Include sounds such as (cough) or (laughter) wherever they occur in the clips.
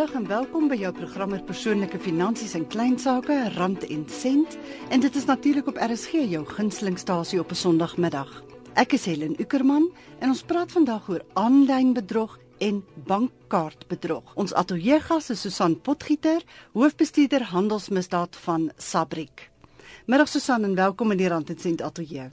Goeiemiddag en welkom by jou program oor persoonlike finansies en klein sake, rand en sent. En dit is natuurlik op RSG, jou gunstelingstasie op 'n Sondagmiddag. Ek is Helen Ukerman en ons praat vandag oor aanlyn bedrog en bankkaartbedrog. Ons ateljeegas is Susan Potgieter, hoofbestuurder handelsmisdaad van Sabrik. Middag Susan en welkom in die Rand en Sent ateljee.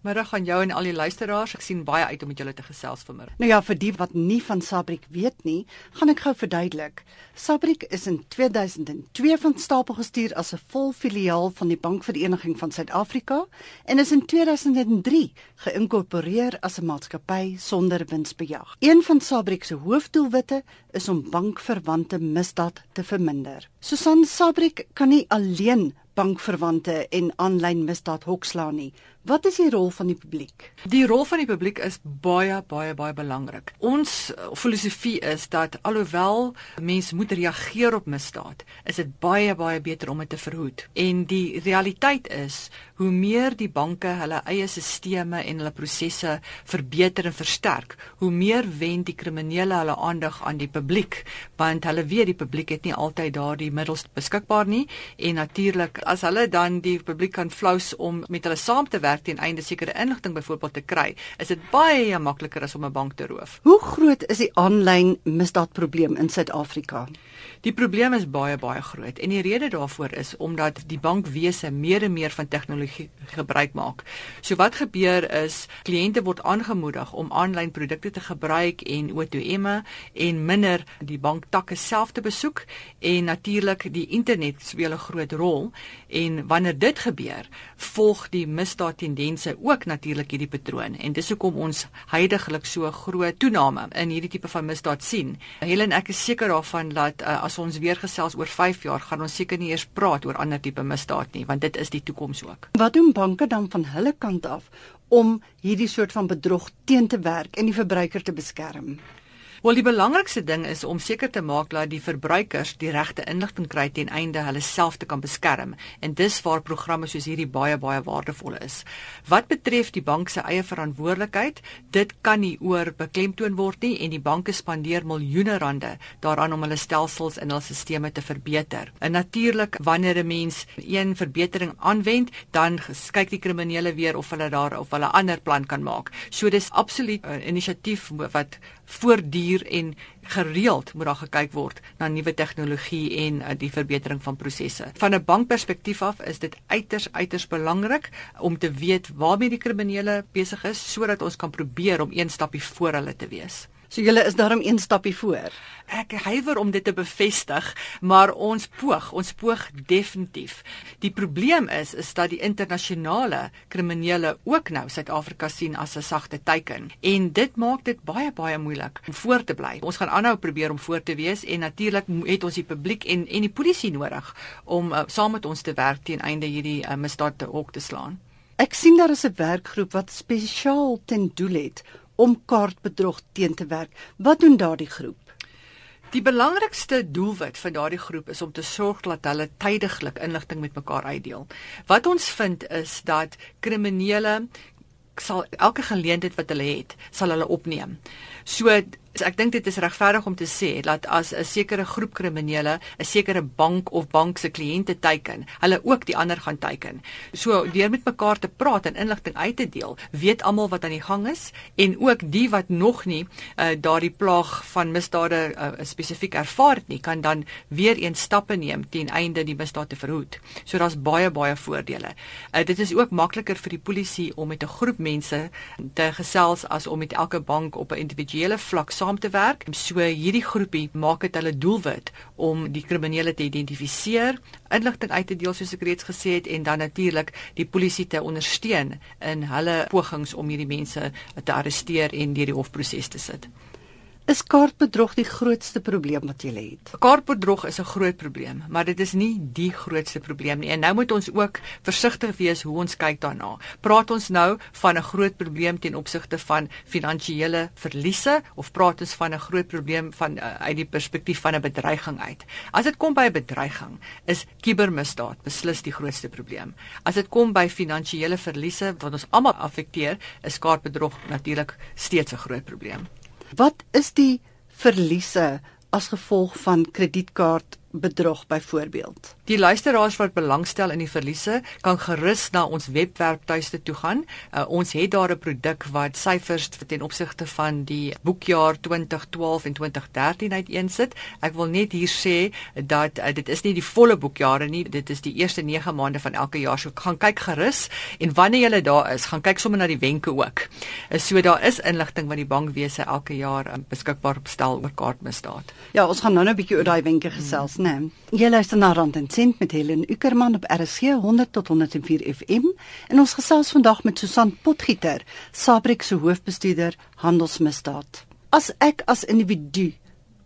Middag aan jou en al die luisteraars. Ek sien baie uit om met julle te gesels vanmiddag. Nou ja, vir die wat nie van Sabrik weet nie, gaan ek gou verduidelik. Sabrik is in 2002 van stapel gestuur as 'n volfiliaal van die Bankvereniging van Suid-Afrika en is in 2003 geïnkorporeer as 'n maatskappy sonder winsbejag. Een van Sabrik se hoofdoelwitte is om bankverwante misdaad te verminder. Susan Sabrik kan nie alleen bankverwante en aanlyn misdaad hokslaan nie. Wat is die rol van die publiek? Die rol van die publiek is baie baie baie belangrik. Ons uh, filosofie is dat alhoewel mense moet reageer op misdaad, is dit baie baie beter om dit te verhoed. En die realiteit is, hoe meer die banke hulle eie stelsels en hulle prosesse verbeter en versterk, hoe meer wen die kriminele hulle aandag aan die publiek, want hulle weet die publiek het nie altyd daardie middels beskikbaar nie en natuurlik as hulle dan die publiek kan flous om met hulle saam te werk, werk ten einde sekere inligting byvoorbeeld te kry, is dit baie makliker as om 'n bank te roof. Hoe groot is die aanlyn misdaadprobleem in Suid-Afrika? Die probleem is baie baie groot en die rede daarvoor is omdat die bankwese meer en meer van tegnologie gebruik maak. So wat gebeur is kliënte word aangemoedig om aanlyn produkte te gebruik en OTM'e en minder die banktakke self te besoek en natuurlik die internet speel 'n groot rol en wanneer dit gebeur, volg die misdaad tendense ook natuurlik hierdie patroon en dis hoekom ons heidaglik so groot toename in hierdie tipe van misdaad sien. Helen, ek is seker daarvan dat uh, as ons weer gesels oor 5 jaar, gaan ons seker nie eers praat oor ander tipe misdaad nie, want dit is die toekoms ook. Wat doen banke dan van hulle kant af om hierdie soort van bedrog teen te werk en die verbruiker te beskerm? Wel die belangrikste ding is om seker te maak dat die verbruikers die regte inligting kry ten einde hulle self te kan beskerm en dis waar programme soos hierdie baie baie waardevol is. Wat betref die bank se eie verantwoordelikheid, dit kan nie oor beklemtoon word nie en die banke spandeer miljoene rande daaraan om hulle stelsels en hul stelsels te verbeter. En natuurlik wanneer 'n mens een verbetering aanwend, dan kyk die kriminele weer of hulle daar of hulle ander plan kan maak. So dis absoluut 'n inisiatief wat voortduur en gereeld moet daar gekyk word na nuwe tegnologie en uh, die verbetering van prosesse. Van 'n bankperspektief af is dit uiters uiters belangrik om te weet waarmee die kriminele besig is sodat ons kan probeer om een stappie voor hulle te wees. So julle is daarom een stappie voor. Ek huiwer om dit te bevestig, maar ons poog, ons poog definitief. Die probleem is is dat die internasionale kriminele ook nou Suid-Afrika sien as 'n sagte teiken en dit maak dit baie baie moeilik om voor te bly. Ons gaan aanhou probeer om voor te wees en natuurlik het ons die publiek en en die polisie nodig om uh, saam met ons te werk teen einde hierdie uh, misdaad te hok te slaan. Ek sien daar is 'n werkgroep wat spesiaal ten doel het om kaartbedrog teen te werk. Wat doen daardie groep? Die belangrikste doelwit van daardie groep is om te sorg dat hulle tydiglik inligting met mekaar uitdeel. Wat ons vind is dat kriminele sal elke geleentheid wat hulle het, sal hulle opneem. So So ek dink dit is regverdig om te sê dat as 'n sekere groep kriminele 'n sekere bank of bank se kliënte teiken, hulle ook die ander gaan teiken. So deur met mekaar te praat en inligting uit te deel, weet almal wat aan die gang is en ook die wat nog nie uh, daardie plaag van misdade uh, spesifiek ervaar het nie, kan dan weer een stappe neem ten einde die misdaad te verhoed. So daar's baie baie voordele. Uh, dit is ook makliker vir die polisie om met 'n groep mense te gesels as om met elke bank op 'n individuele vlak saam te werk. So hierdie groepie maak dit hulle doelwit om die kriminele te identifiseer, inligting uit te deel soos ek reeds gesê het en dan natuurlik die polisie te ondersteun in hulle pogings om hierdie mense te arresteer en deur die hofproses te sit. Is kaartbedrog die grootste probleem wat jy het? Kaartbedrog is 'n groot probleem, maar dit is nie die grootste probleem nie. En nou moet ons ook versigtig wees hoe ons kyk daarna. Praat ons nou van 'n groot probleem ten opsigte van finansiële verliese of praat ons van 'n groot probleem van uh, uit die perspektief van 'n bedreiging uit? As dit kom by 'n bedreiging, is kubermisdaad beslis die grootste probleem. As dit kom by finansiële verliese wat ons almal affekteer, is kaartbedrog natuurlik steeds 'n groot probleem. Wat is die verliese as gevolg van kredietkaart bedrog byvoorbeeld. Die luisteraars wat belangstel in die verliese kan gerus na ons webwerf tuiste toe gaan. Uh, ons het daar 'n produk wat syfers ten opsigte van die boekjaar 2012 en 2013 uiteensit. Ek wil net hier sê dat uh, dit is nie die volle boekjare nie, dit is die eerste 9 maande van elke jaar. So gaan kyk gerus en wanneer jy daar is, gaan kyk sommer na die wenke ook. Uh, so daar is inligting wat die bankwese elke jaar um, beskikbaar stel oor kaartmisdaad. Ja, ons gaan nou net 'n bietjie oor daai wenke gesels. Hmm né? Jy luister na Rand en Sent met Helen Ukerman op RSG 100 tot 104 FM en ons gesels vandag met Susan Potgieter, Sabrik se hoofbestuurder handelsmisdaad. As ek as individu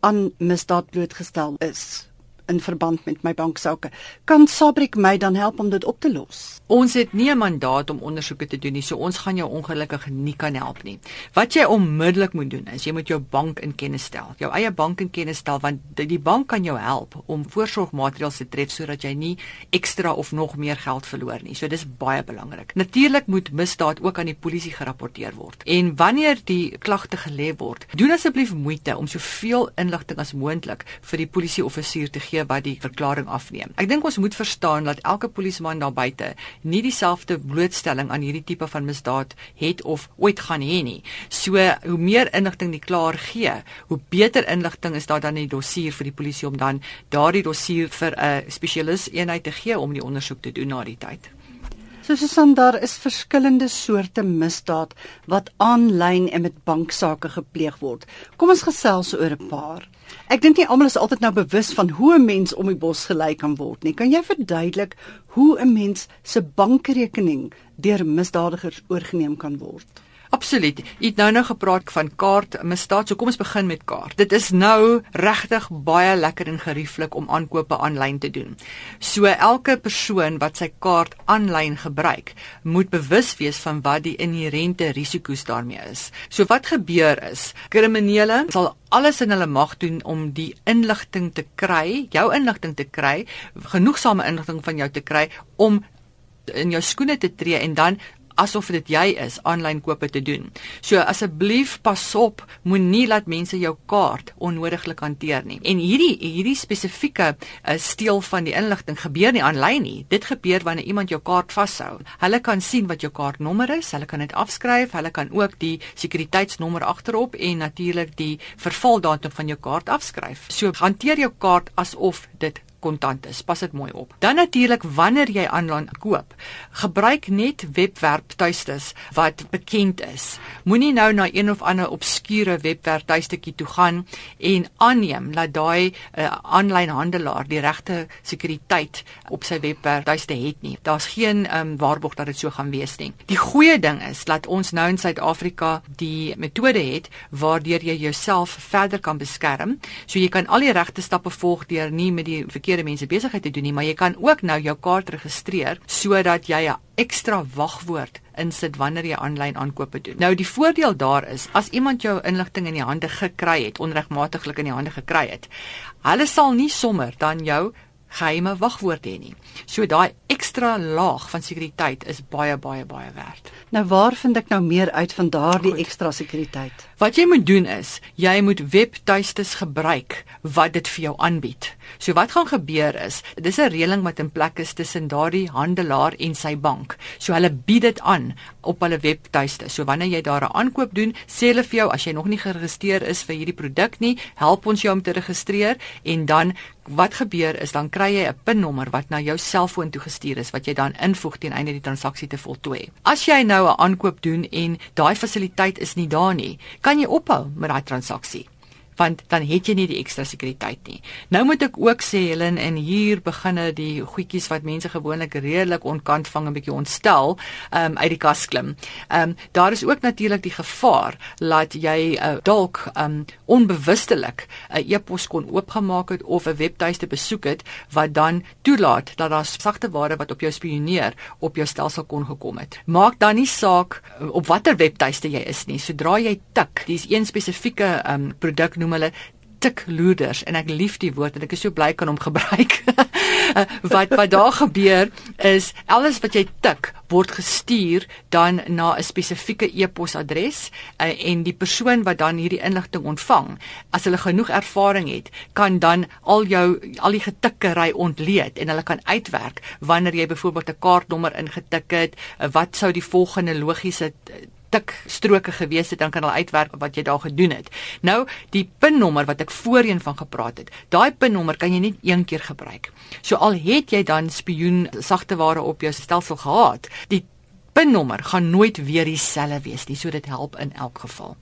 aan misdaad blootgestel is, in verband met my banksaake. Kan Sabrik my dan help om dit op te los? Ons het nie 'n mandaat om ondersoeke te doen nie, so ons gaan jou ongelukkig nie kan help nie. Wat jy onmiddellik moet doen is jy moet jou bank in kennis stel. Jou eie bank in kennis stel want die bank kan jou help om voorsorgmaatreëls te tref sodat jy nie ekstra of nog meer geld verloor nie. So dis baie belangrik. Natuurlik moet misdaad ook aan die polisie gerapporteer word. En wanneer die klagte gelê word, doen asseblief moeite om soveel inligting as moontlik vir die polisieoffisier te gee gee wat die verklaring afneem. Ek dink ons moet verstaan dat elke polisieman daar buite nie dieselfde blootstelling aan hierdie tipe van misdaad het of ooit gaan hê nie. So hoe meer inligting die klaar gee, hoe beter inligting is daar dan in die dossier vir die polisie om dan daardie dossier vir 'n spesialis eenheid te gee om die ondersoek te doen na die tyd. So Susan, daar is verskillende soorte misdaad wat aanlyn en met banksaake gepleeg word. Kom ons gesels oor 'n paar. Ek dink nie almal is altyd nou bewus van hoe 'n mens om die bos gelei kan word nie. Kan jy verduidelik hoe 'n mens se bankrekening deur misdadigers oorgeneem kan word? Absoluut. Jy het nou nou gepraat van kaart misdaad. So kom ons begin met kaart. Dit is nou regtig baie lekker en gerieflik om aankope aanlyn te doen. So elke persoon wat sy kaart aanlyn gebruik, moet bewus wees van wat die inherente risiko's daarmee is. So wat gebeur is, kriminele sal alles in hulle mag doen om die inligting te kry, jou inligting te kry, genoegsame inligting van jou te kry om in jou skoene te tree en dan asof dit jy is aanlyn kope te doen. So asseblief pas op, moenie laat mense jou kaart onnodiglik hanteer nie. En hierdie hierdie spesifieke uh, steel van die inligting gebeur nie aanlyn nie. Dit gebeur wanneer iemand jou kaart vashou. Hulle kan sien wat jou kaartnommer is, hulle kan dit afskryf, hulle kan ook die sekuriteitsnommer agterop en natuurlik die vervaldatum van jou kaart afskryf. So hanteer jou kaart asof dit kontant is. Pas dit mooi op. Dan natuurlik wanneer jy aanlyn koop, gebruik net webwerf tuistes wat bekend is. Moenie nou na een of ander obskure webwerf tuistetjie toe gaan en aanneem dat daai aanlyn uh, handelaar die regte sekuriteit op sy webwerf tuiste het nie. Daar's geen um, waarborg dat dit so gaan wees nie. Die goeie ding is dat ons nou in Suid-Afrika die metode het waardeur jy jouself verder kan beskerm. So jy kan al die regte stappe volg deur nie met die verkeerde verkeerde mense besigheid te doen nie, maar jy kan ook nou jou kaart registreer sodat jy 'n ekstra wagwoord insit wanneer jy aanlyn aankope doen. Nou die voordeel daar is as iemand jou inligting in die hande gekry het, onregmatiglik in die hande gekry het, hulle sal nie sommer dan jou geheime wagwoord hê nie. So daai ekstra laag van sekuriteit is baie baie baie werd. Nou waar vind ek nou meer uit van daardie ekstra sekuriteit? Wat jy moet doen is, jy moet webtuistes gebruik wat dit vir jou aanbied. So wat gaan gebeur is, dis 'n reëling wat in plek is tussen daardie handelaar en sy bank. So hulle bied dit aan op hulle webtuiste. So wanneer jy daar 'n aankoop doen, sê hulle vir jou as jy nog nie geregistreer is vir hierdie produk nie, help ons jou om te registreer en dan wat gebeur is dan kry jy 'n PIN-nommer wat na jou selfoon toe gestuur is wat jy dan invoeg teen einde die transaksie te voltooi. As jy nou 'n aankoop doen en daai fasiliteit is nie daar nie, kan jy ophou met daai transaksie want dan het jy nie die ekstra sekuriteit nie. Nou moet ek ook sê Helen en hier beginne die goedjies wat mense gewoonlik redelik onkant vang 'n bietjie ontstel um, uit die kas klim. Ehm um, daar is ook natuurlik die gevaar dat jy uh, dalk um, onbewustelik 'n uh, e-pos kon oopgemaak het of 'n webtuiste besoek het wat dan toelaat dat daar sagte ware wat op jou spioneer op jou stelsel kon gekom het. Maak dan nie saak uh, op watter webtuiste jy is nie. Sodra jy tik, dis een spesifieke um, produk noem hulle tikloerders en ek lief die woord en ek is so bly kan hom gebruik. (laughs) wat wat daar gebeur is alles wat jy tik word gestuur dan na 'n spesifieke e-posadres uh, en die persoon wat dan hierdie inligting ontvang as hulle genoeg ervaring het kan dan al jou al die getikkery ontleed en hulle kan uitwerk wanneer jy byvoorbeeld 'n kaartnommer ingetik het uh, wat sou die volgende logiese tik stroke gewees het dan kan hulle uitwerk wat jy daar gedoen het. Nou die pinnommer wat ek voorheen van gepraat het. Daai pinnommer kan jy net een keer gebruik. So al het jy dan spioen sagteware op jou stelsel gehad, die pinnommer gaan nooit weer dieselfde wees nie. So dit help in elk geval.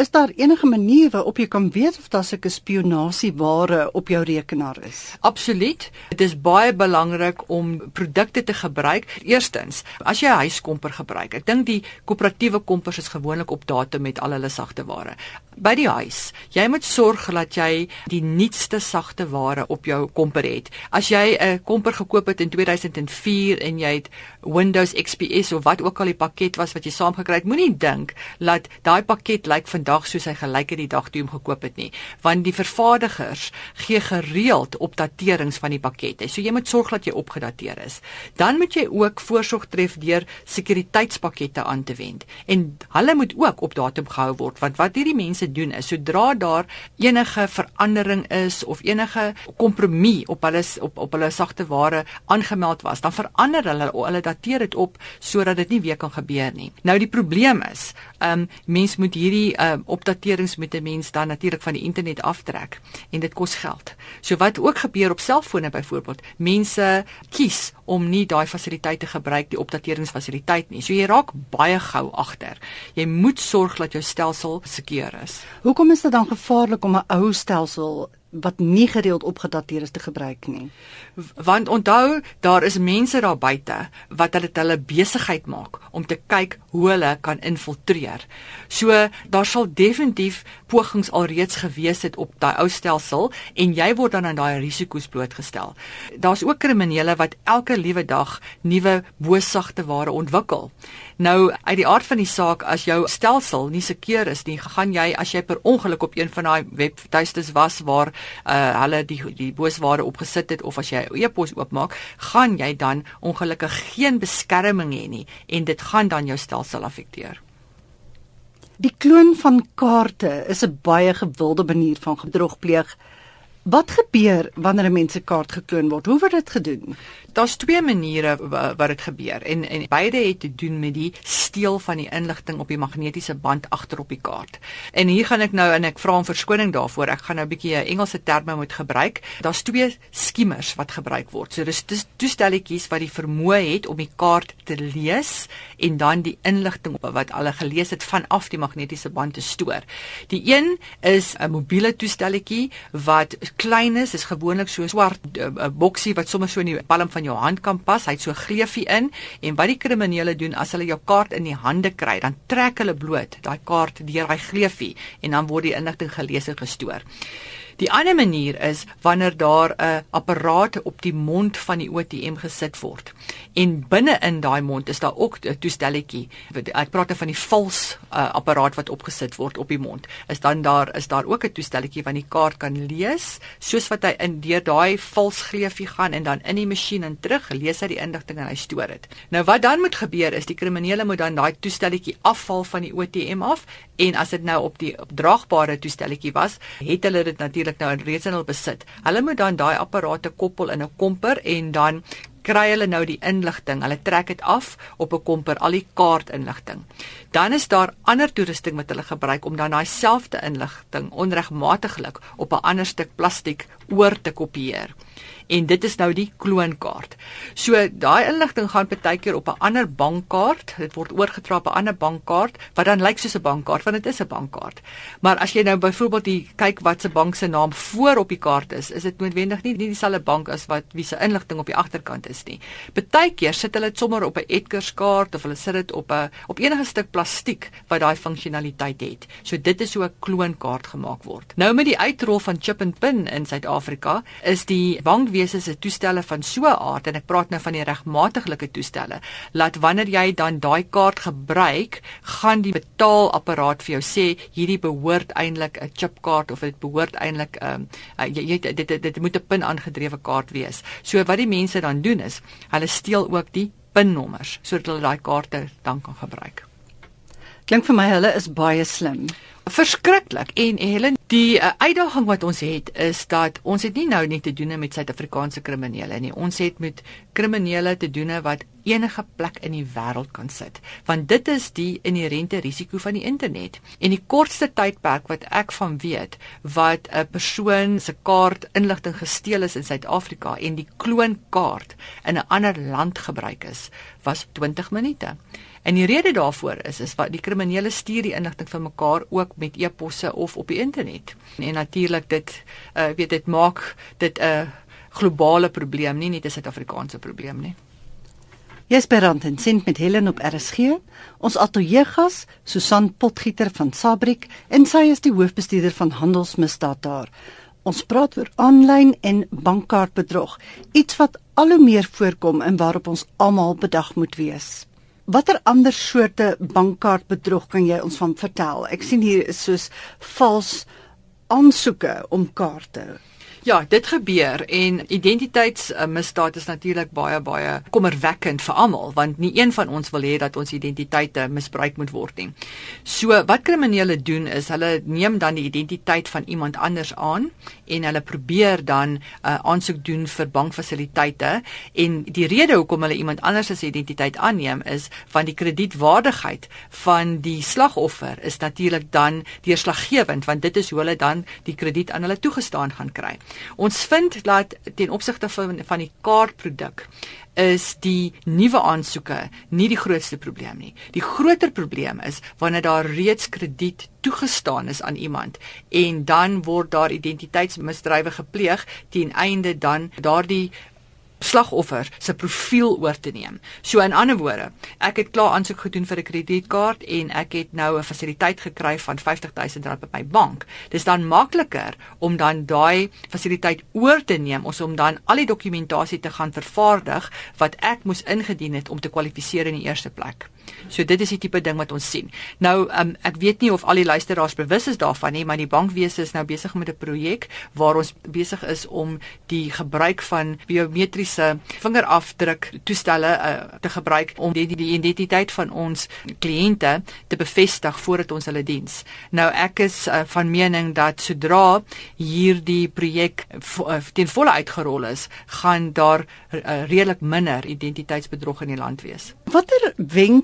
Is daar enige manier waarop jy kan weet of daar sulke spionasieware op jou rekenaar is? Absoluut. Dit is baie belangrik om produkte te gebruik. Eerstens, as jy 'n huiskomper gebruik, ek dink die koöperatiewe kompers is gewoonlik op datum met al hulle sagte ware. By die huis, jy moet sorg dat jy die nuutste sagte ware op jou komper het. As jy 'n komper gekoop het in 2004 en jy het Windows XP of wat ook al die pakket was wat jy saamgekry het, moenie dink dat daai pakket lyk vandag dag soos hy gelyk het die dag toe hom gekoop het nie, want die vervaardigers gee gereeld opdaterings van die pakkette. So jy moet sorg dat jy opgedateer is. Dan moet jy ook voorsorg tref deur sekuriteitspakkette aan te wend. En hulle moet ook op datum gehou word, want wat hierdie mense doen is sodra daar enige verandering is of enige kompromie op hulle op op hulle sagte ware aangemeld was, dan verander hulle hulle dateer dit op sodat dit nie weer kan gebeur nie. Nou die probleem is, ehm um, mens moet hierdie uh, opdaterings met 'n mens dan natuurlik van die internet aftrek en dit kos geld. So wat ook gebeur op selfone byvoorbeeld, mense kies om nie daai fasiliteite gebruik die opdateringsfasiliteit nie. So jy raak baie gou agter. Jy moet sorg dat jou stelsel seker is. Hoekom is dit dan gevaarlik om 'n ou stelsel wat nie gereeld opgedateer is te gebruik nie. Want onthou, daar is mense daar buite wat hulle hulle besigheid maak om te kyk hoe hulle kan infiltreer. So daar sal definitief pogings alreeds gewees het op daai ou stelsel en jy word dan aan daai risiko's blootgestel. Daar's ook kriminele wat elke liewe dag nuwe boossagte ware ontwikkel. Nou uit die aard van die saak as jou stelsel nie seker is nie, gaan jy as jy per ongeluk op een van daai webtuistes was waar uh hulle die die boosware opgesit het of as jy e-pos oopmaak, gaan jy dan ongelukkig geen beskerming hê nie en dit gaan dan jou stelsel affekteer. Die kloon van kaarte is 'n baie gewilde manier van gedrog pleeg. Wat gebeur wanneer 'n mens se kaart gekloon word? Hoe word dit gedoen? Daar's twee maniere wat dit gebeur en en beide het te doen met die steel van die inligting op die magnetiese band agter op die kaart. En hier gaan ek nou en ek vra om verskoning daarvoor. Ek gaan nou 'n bietjie 'n Engelse terme moet gebruik. Daar's twee skimmers wat gebruik word. So dis dis toestelletjies wat die vermoë het om die kaart te lees en dan die inligting wat hulle gelees het vanaf die magnetiese band te stoor. Die een is 'n mobiele toestelletjie wat klein is, is gewoonlik so 'n swart uh, boksie wat sommer so in die palm van jou hand kan pas. Hy't so gleefie in en wat die kriminele doen as hulle jou kaart in die hande kry, dan trek hulle bloot daai kaart deur daai gleefie en dan word die inligting gelees en gestoor. Die ander manier is wanneer daar 'n apparaat op die mond van die ATM gesit word. En binne in daai mond is daar ook 'n toestelletjie. Ek praat van die vals uh, apparaat wat opgesit word op die mond. Is dan daar is daar ook 'n toestelletjie wat die kaart kan lees soos wat hy in deur daai vals gleufie gaan en dan in die masjien en terug lees hy die inligting en hy stoor dit. Nou wat dan moet gebeur is die kriminele moet dan daai toestelletjie afval van die ATM af en as dit nou op die opdraagbare toestelletjie was, het hulle dit natuurlik natuurlik nou reeds in hul besit. Hulle moet dan daai apparate koppel in 'n komper en dan kry hulle nou die inligting. Hulle trek dit af op 'n komper, al die kaartinligting. Dan is daar ander toerusting wat hulle gebruik om dan daai selfde inligting onregmatiglik op 'n ander stuk plastiek oor te kopieer en dit is nou die kloonkaart. So daai inligting gaan partykeer op 'n ander bankkaart, dit word oorgedra op 'n ander bankkaart wat dan lyk soos 'n bankkaart want dit is 'n bankkaart. Maar as jy nou byvoorbeeld kyk wat se bank se naam voor op die kaart is, is dit noodwendig nie, nie dieselfde bank as wat wie se inligting op die agterkant is nie. Partykeer sit hulle dit sommer op 'n Edgars kaart of hulle sit dit op 'n op enige stuk plastiek wat daai funksionaliteit het. So dit is hoe 'n kloonkaart gemaak word. Nou met die uitrol van chip and pin in Suid-Afrika is die bankwese se toestelle van so 'n aard en ek praat nou van die regmatiglike toestelle, laat wanneer jy dan daai kaart gebruik, gaan die betaalapparaat vir jou sê hierdie behoort eintlik 'n chipkaart of dit behoort eintlik 'n um, uh, jy, jy dit, dit dit dit moet 'n pin aangedrewe kaart wees. So wat die mense dan doen is, hulle steel ook die pinnommers sodat hulle daai kaarte dan kan gebruik. Klink vir my hulle is baie slim. Verskriklik. En Helen, die uh, uitdaging wat ons het is dat ons het nie nou net te doen met Suid-Afrikaanse kriminele nie. Ons het met kriminele te doen wat enige plek in die wêreld kan sit. Want dit is die inherente risiko van die internet. En die kortste tydperk wat ek van weet wat 'n persoon se kaart inligting gesteel is in Suid-Afrika en die kloonkaart in 'n ander land gebruik is, was 20 minute. En die rede daarvoor is is wat die kriminele stuur die inligting van mekaar ook met e-posse of op die internet. En natuurlik dit uh weet dit maak dit 'n uh, globale probleem, nie net 'n Suid-Afrikaanse probleem nie. Jesperant en sint met Helen op RSG. Ons ateljeegas, Susan Potgieter van Sabrik en sy is die hoofbestuurder van Handelsmisdaad daar. Ons praat oor aanlyn en bankkaartbedrog, iets wat al hoe meer voorkom en waarop ons almal bedag moet wees. Watter ander soorte bankkaartbedrog kan jy ons van vertel? Ek sien hier is soos vals aansoeke om kaarte. Ja, dit gebeur en identiteitsmisdaad is natuurlik baie baie kommerwekkend vir almal want nie een van ons wil hê dat ons identiteite misbruik moet word nie. So wat kriminele doen is hulle neem dan die identiteit van iemand anders aan en hulle probeer dan 'n uh, aansoek doen vir bankfasiliteite en die rede hoekom hulle iemand anders se identiteit aanneem is van die kredietwaardigheid van die slagoffer is natuurlik dan deurslaggewend want dit is hoe hulle dan die krediet aan hulle toegestaan gaan kry. Ons vind dat ten opsigte van van die kaartproduk is die nuwe aansoeke nie die grootste probleem nie. Die groter probleem is wanneer daar reeds krediet toegestaan is aan iemand en dan word daar identiteitsmisdrywe gepleeg ten einde dan daardie slagoffer se profiel oor te neem. So in ander woorde, ek het klaar aansoek gedoen vir 'n kredietkaart en ek het nou 'n fasiliteit gekry van R50000 by my bank. Dis dan makliker om dan daai fasiliteit oor te neem of om dan al die dokumentasie te gaan vervaardig wat ek moes ingedien het om te kwalifiseer in die eerste plek. So dit is die tipe ding wat ons sien. Nou um, ek weet nie of al die luisteraars bewus is daarvan nie, maar die bankwese is nou besig met 'n projek waar ons besig is om die gebruik van biometriese vingerafdruk toestelle uh, te gebruik om die, die identiteit van ons kliënte te bevestig voordat ons hulle diens. Nou ek is uh, van mening dat sodra hierdie projek uh, ten volle uitgerol is, gaan daar uh, redelik minder identiteitsbedrog in die land wees. Watter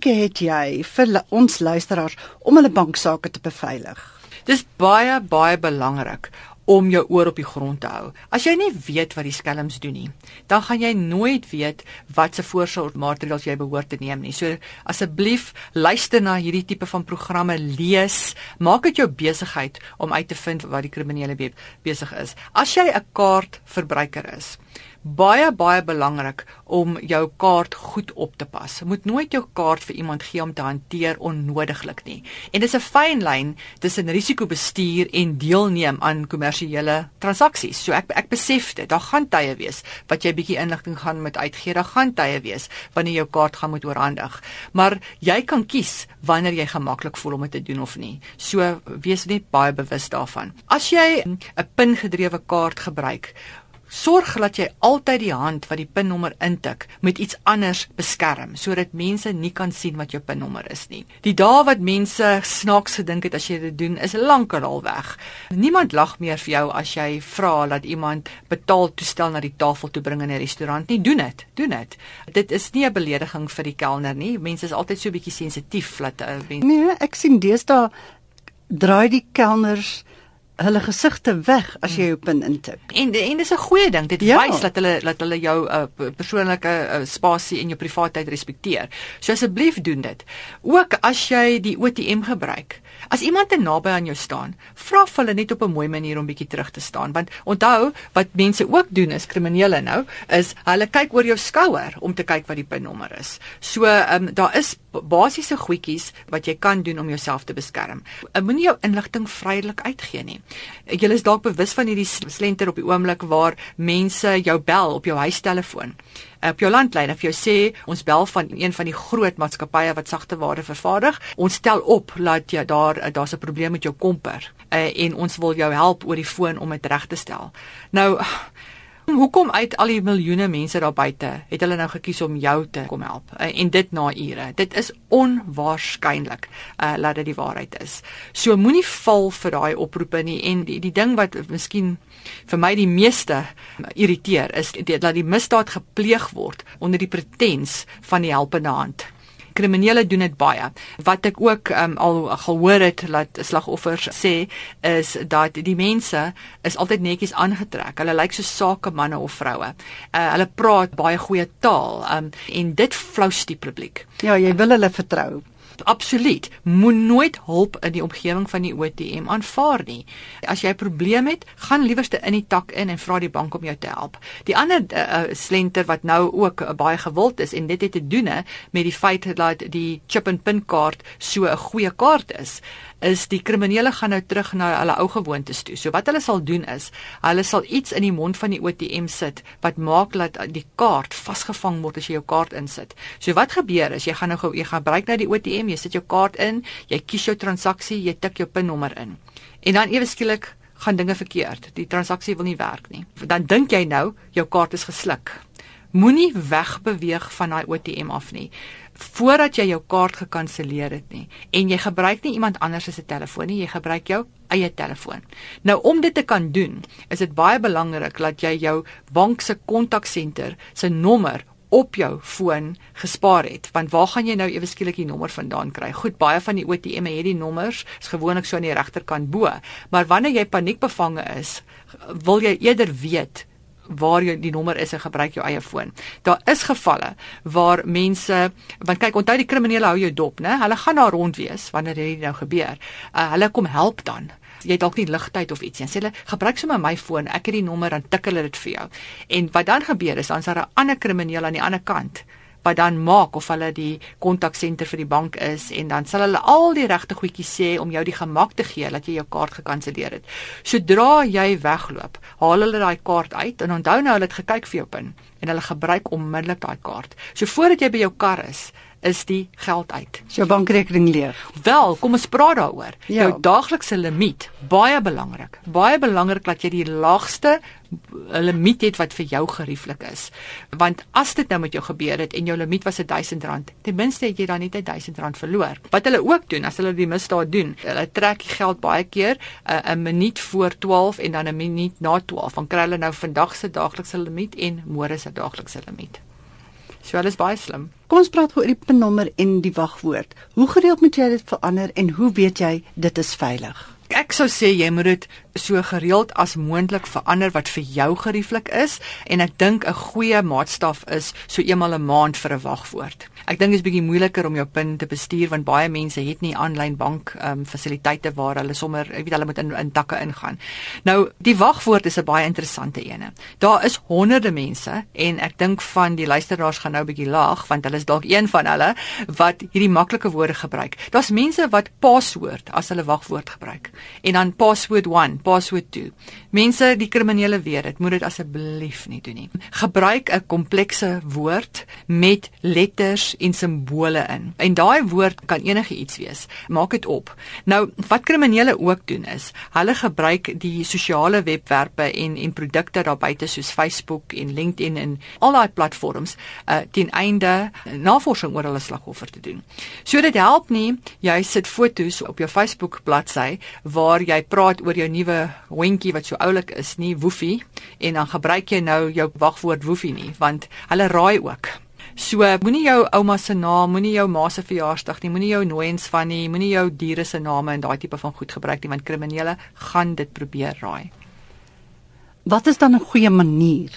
wenke het jy vir ons luisteraars om hulle banksaake te beveilig? Dis baie baie belangrik om jou oor op die grond te hou. As jy nie weet wat die skelms doen nie, dan gaan jy nooit weet wat se voorsorgmaatreëls jy behoort te neem nie. So asseblief luister na hierdie tipe van programme, lees, maak dit jou besigheid om uit te vind wat die kriminele besig is. As jy 'n kaartverbruiker is, baie baie belangrik om jou kaart goed op te pas. Moet nooit jou kaart vir iemand gee om te hanteer onnodiglik nie. En dis 'n fyn lyn tussen risikobestuur en deelneem aan kommersiële transaksies. So ek ek besef dit. Daar gaan tye wees wat jy bietjie inligting gaan met uitgee. Daar gaan tye wees wanneer jou kaart gaan moet oorhandig. Maar jy kan kies wanneer jy gemaklik voel om dit te doen of nie. So wees net baie bewus daarvan. As jy 'n PIN gedrewe kaart gebruik, Sorg dat jy altyd die hand wat die pinnommer intik met iets anders beskerm sodat mense nie kan sien wat jou pinnommer is nie. Die dae wat mense snaaks gedink het as jy dit doen is lankal al weg. Niemand lag meer vir jou as jy vra dat iemand betaal toestel na die tafel toe bring in 'n restaurant nie. Doen dit. Doen dit. Dit is nie 'n belediging vir die kelner nie. Mense is altyd so 'n bietjie sensitief dat uh, Nee, ek sien deesdae draai die kelners hulle gesigte weg as jy jou pin intik. En en dis 'n goeie ding. Dit ja. wys dat hulle dat hulle jou uh, persoonlike uh, spasie en jou privaatheid respekteer. So asseblief doen dit. Ook as jy die ATM gebruik, As iemand te naby aan jou staan, vra vir hulle net op 'n mooi manier om bietjie terug te staan, want onthou wat mense ook doen is kriminele nou, is hulle kyk oor jou skouer om te kyk wat die pinnommer is. So, ehm um, daar is basiese goedjies wat jy kan doen om jouself te beskerm. Moenie jou inligting vrylik uitgee nie. Jy is dalk bewus van hierdie slenter op die oomblik waar mense jou bel op jou huistelefoon op jou landlyn of jy sê ons bel van een van die groot maatskappye wat sagte ware vervaardig. Ons stel op dat jy daar daar's 'n probleem met jou komper uh, en ons wil jou help oor die foon om dit reg te stel. Nou Hoekom uit al die miljoene mense daar buite het hulle nou gekies om jou te kom help uh, en dit na ure. Dit is onwaarskynlik uh laat dit die waarheid is. So moenie val vir daai oproepe nie en die die ding wat miskien vir my die meeste irriteer is dat die misdaad gepleeg word onder die pretens van die helpende hand kriminele doen dit baie. Wat ek ook um, al gehoor het dat slagoffers sê is dat die mense is altyd netjies aangetrek. Hulle lyk so sakemanne of vroue. Uh, hulle praat baie goeie taal um, en dit flous die publiek. Ja, jy wil hulle vertrou. Absoluut. Moet nooit hulp in die omgewing van die OTM aanvaar nie. As jy 'n probleem het, gaan liewerste in die tak in en vra die bank om jou te help. Die ander uh, slenter wat nou ook uh, baie gewild is en dit het te doen met die feit dat die chip and pin kaart so 'n goeie kaart is is die kriminele gaan nou terug na hulle ou gewoontes toe. So wat hulle sal doen is, hulle sal iets in die mond van die ATM sit wat maak dat die kaart vasgevang word as jy jou kaart insit. So wat gebeur is jy gaan nou jy gaan gebruik nou die ATM, jy sit jou kaart in, jy kies jou transaksie, jy tik jou pinnommer in. En dan ewe skielik gaan dinge verkeerd. Die transaksie wil nie werk nie. Dan dink jy nou jou kaart is gesluk. Moenie wegbeweeg van daai ATM af nie voordat jy jou kaart gekanselleer het nie en jy gebruik nie iemand anders se telefoon nie, jy gebruik jou eie telefoon. Nou om dit te kan doen, is dit baie belangrik dat jy jou bank se kontaksenter se nommer op jou foon gespaar het want waar gaan jy nou ewe skielik die nommer vandaan kry? Goed, baie van die ATM het die nommers, is gewoonlik so aan die regterkant bo, maar wanneer jy paniekbevange is, wil jy eerder weet waar jy die nommer is en gebruik jou eie foon. Daar is gevalle waar mense want kyk onthou die kriminele hou jou dop, né? Hulle gaan daar rond wees wanneer dit nou gebeur. Uh, hulle kom help dan. Jy dalk nie ligtyd of iets nie. Sê hulle gebruik sommer my foon, ek het die nommer dan tik hulle dit vir jou. En wat dan gebeur is dan is daar 'n ander krimineel aan die ander kant wat dan maak of hulle die kontaksenter vir die bank is en dan sal hulle al die regte goedjies sê om jou die gemak te gee dat jy jou kaart gekanselleer het. Sodra jy wegloop, haal hulle daai kaart uit en onthou nou hulle het gekyk vir jou pin en hulle gebruik onmiddellik daai kaart. So voordat jy by jou kar is, is die geld uit. Is jou bankrekening leeg? Wel, kom ons praat daaroor. Ja. Jou daaglikse limiet, baie belangrik. Baie belangrik dat jy die laagste limiet het wat vir jou gerieflik is. Want as dit nou met jou gebeur het en jou limiet was R1000, ten minste het jy dan net R1000 verloor. Wat hulle ook doen as hulle die misdaad doen, hulle trek die geld baie keer eh, 'n uh, minuut voor 12 en dan 'n minuut na 12. Dan kry hulle nou vandag se daaglikse limiet en môre se daaglikse limiet. So hulle is baie slim. Kom ons praat oor die pinnommer en die wagwoord. Hoe gereeld moet jy dit verander en hoe weet jy dit is veilig? Ek sou sê jy moet dit so gereeld as moontlik verander wat vir jou gerieflik is en ek dink 'n goeie maatstaf is so eenmal 'n maand vir 'n wagwoord. Ek dink dit is bietjie moeiliker om jou PIN te bestuur want baie mense het nie aanlyn bank ehm um, fasiliteite waar hulle sommer, ek weet hulle moet in in takke ingaan. Nou, die wagwoord is 'n baie interessante ene. Daar is honderde mense en ek dink van die luisteraars gaan nou bietjie laag want hulle is dalk een van hulle wat hierdie maklike woorde gebruik. Daar's mense wat password as hulle wagwoord gebruik en dan password 1 password 2. Mense, die kriminele weet dit, moet dit asseblief nie doen nie. Gebruik 'n komplekse woord met letters en simbole in. En daai woord kan enige iets wees. Maak dit op. Nou, wat kriminele ook doen is, hulle gebruik die sosiale webwerwe en en produkte daar buite soos Facebook en LinkedIn en al daai platforms uh ten einde navorsing oor hulle slagoffer te doen. So dit help nie jy sit fotos op jou Facebook bladsy waar jy praat oor jou nuwe hondjie wat so oulik is nie woefie en dan gebruik jy nou jou wagwoord woefie nie want hulle raai ook. So moenie jou ouma se naam, moenie jou ma se verjaarsdag nie, moenie jou nooiens van nie, moenie jou diere se name en daai tipe van goed gebruik nie want kriminele gaan dit probeer raai. Wat is dan 'n goeie manier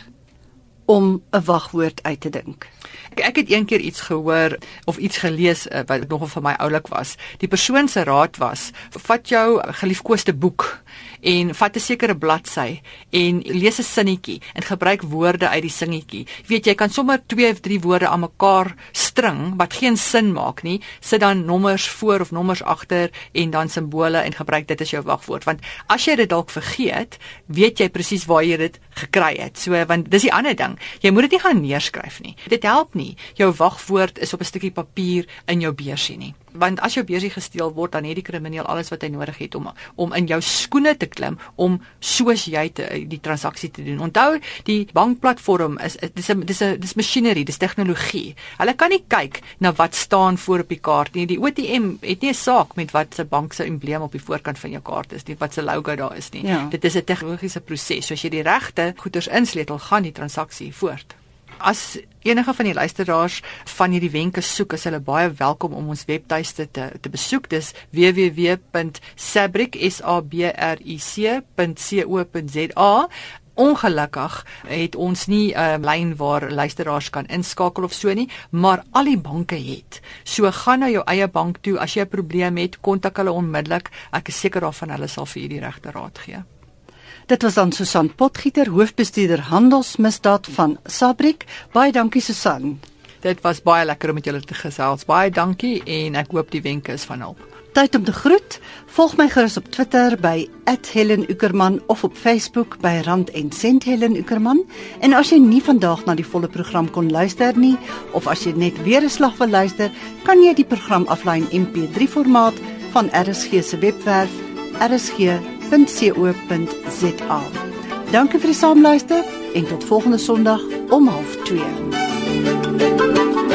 om 'n wagwoord uit te dink? Ek, ek het eendag iets gehoor of iets gelees uh, wat nogal vir my oulik was. Die persoon se raad was: "Vat jou geliefkoeste boek en vat 'n sekere bladsy en lees 'n sinnetjie en gebruik woorde uit die singetjie. Jy weet jy kan sommer 2 of 3 woorde aan mekaar string wat geen sin maak nie. Sit dan nommers voor of nommers agter en dan simbole en gebruik dit as jou wagwoord. Want as jy dit dalk vergeet, weet jy presies waar jy dit gekry het. So want dis die ander ding. Jy moet dit nie gaan neerskryf nie. Dit help nie. Jou wagwoord is op 'n stukkie papier in jou beursie nie want as jou beursie gesteel word dan het die krimineel alles wat hy nodig het om om in jou skoene te klim om soos jy te, die transaksie te doen. Onthou, die bankplatform is dis 'n dis 'n dis masjinerie, dis tegnologie. Hulle kan nie kyk na wat staan voor op die kaart nie. Die ATM het nie 'n saak met wat se bank se embleem op die voorkant van jou kaart is nie, wat se logo daar is nie. Ja. Dit is 'n tegnologiese proses. So as jy die regte goeders insleutel, gaan die transaksie voort. As enige van die luisteraars van hierdie wenke soek, is hulle baie welkom om ons webtuiste te te besoek. Dis www.sabric.co.za. Ongelukkig het ons nie 'n uh, lyn waar luisteraars kan inskakel of so nie, maar al die banke het. So gaan na jou eie bank toe as jy 'n probleem het, kontak hulle onmiddellik. Ek is seker daarvan hulle sal vir u die regte raad gee. Dit was aan Susan Potgieter, hoofbestuurder handelsmisdaad van Sabrik. Baie dankie Susan. Dit was baie lekker om met julle te gesels. Baie dankie en ek hoop die wenke is van hulp. Tyd om te groet. Volg my gerus op Twitter by @HelenUckerman of op Facebook by Rand en Sent Helen Uckerman. En as jy nie vandag na die volle program kon luister nie of as jy net weer 'n slag wil luister, kan jy die program aflaai in MP3 formaat van RSG se webwerf rsg www.rsg.co.za. Dankie vir die saamluister en tot volgende Sondag om 12:30.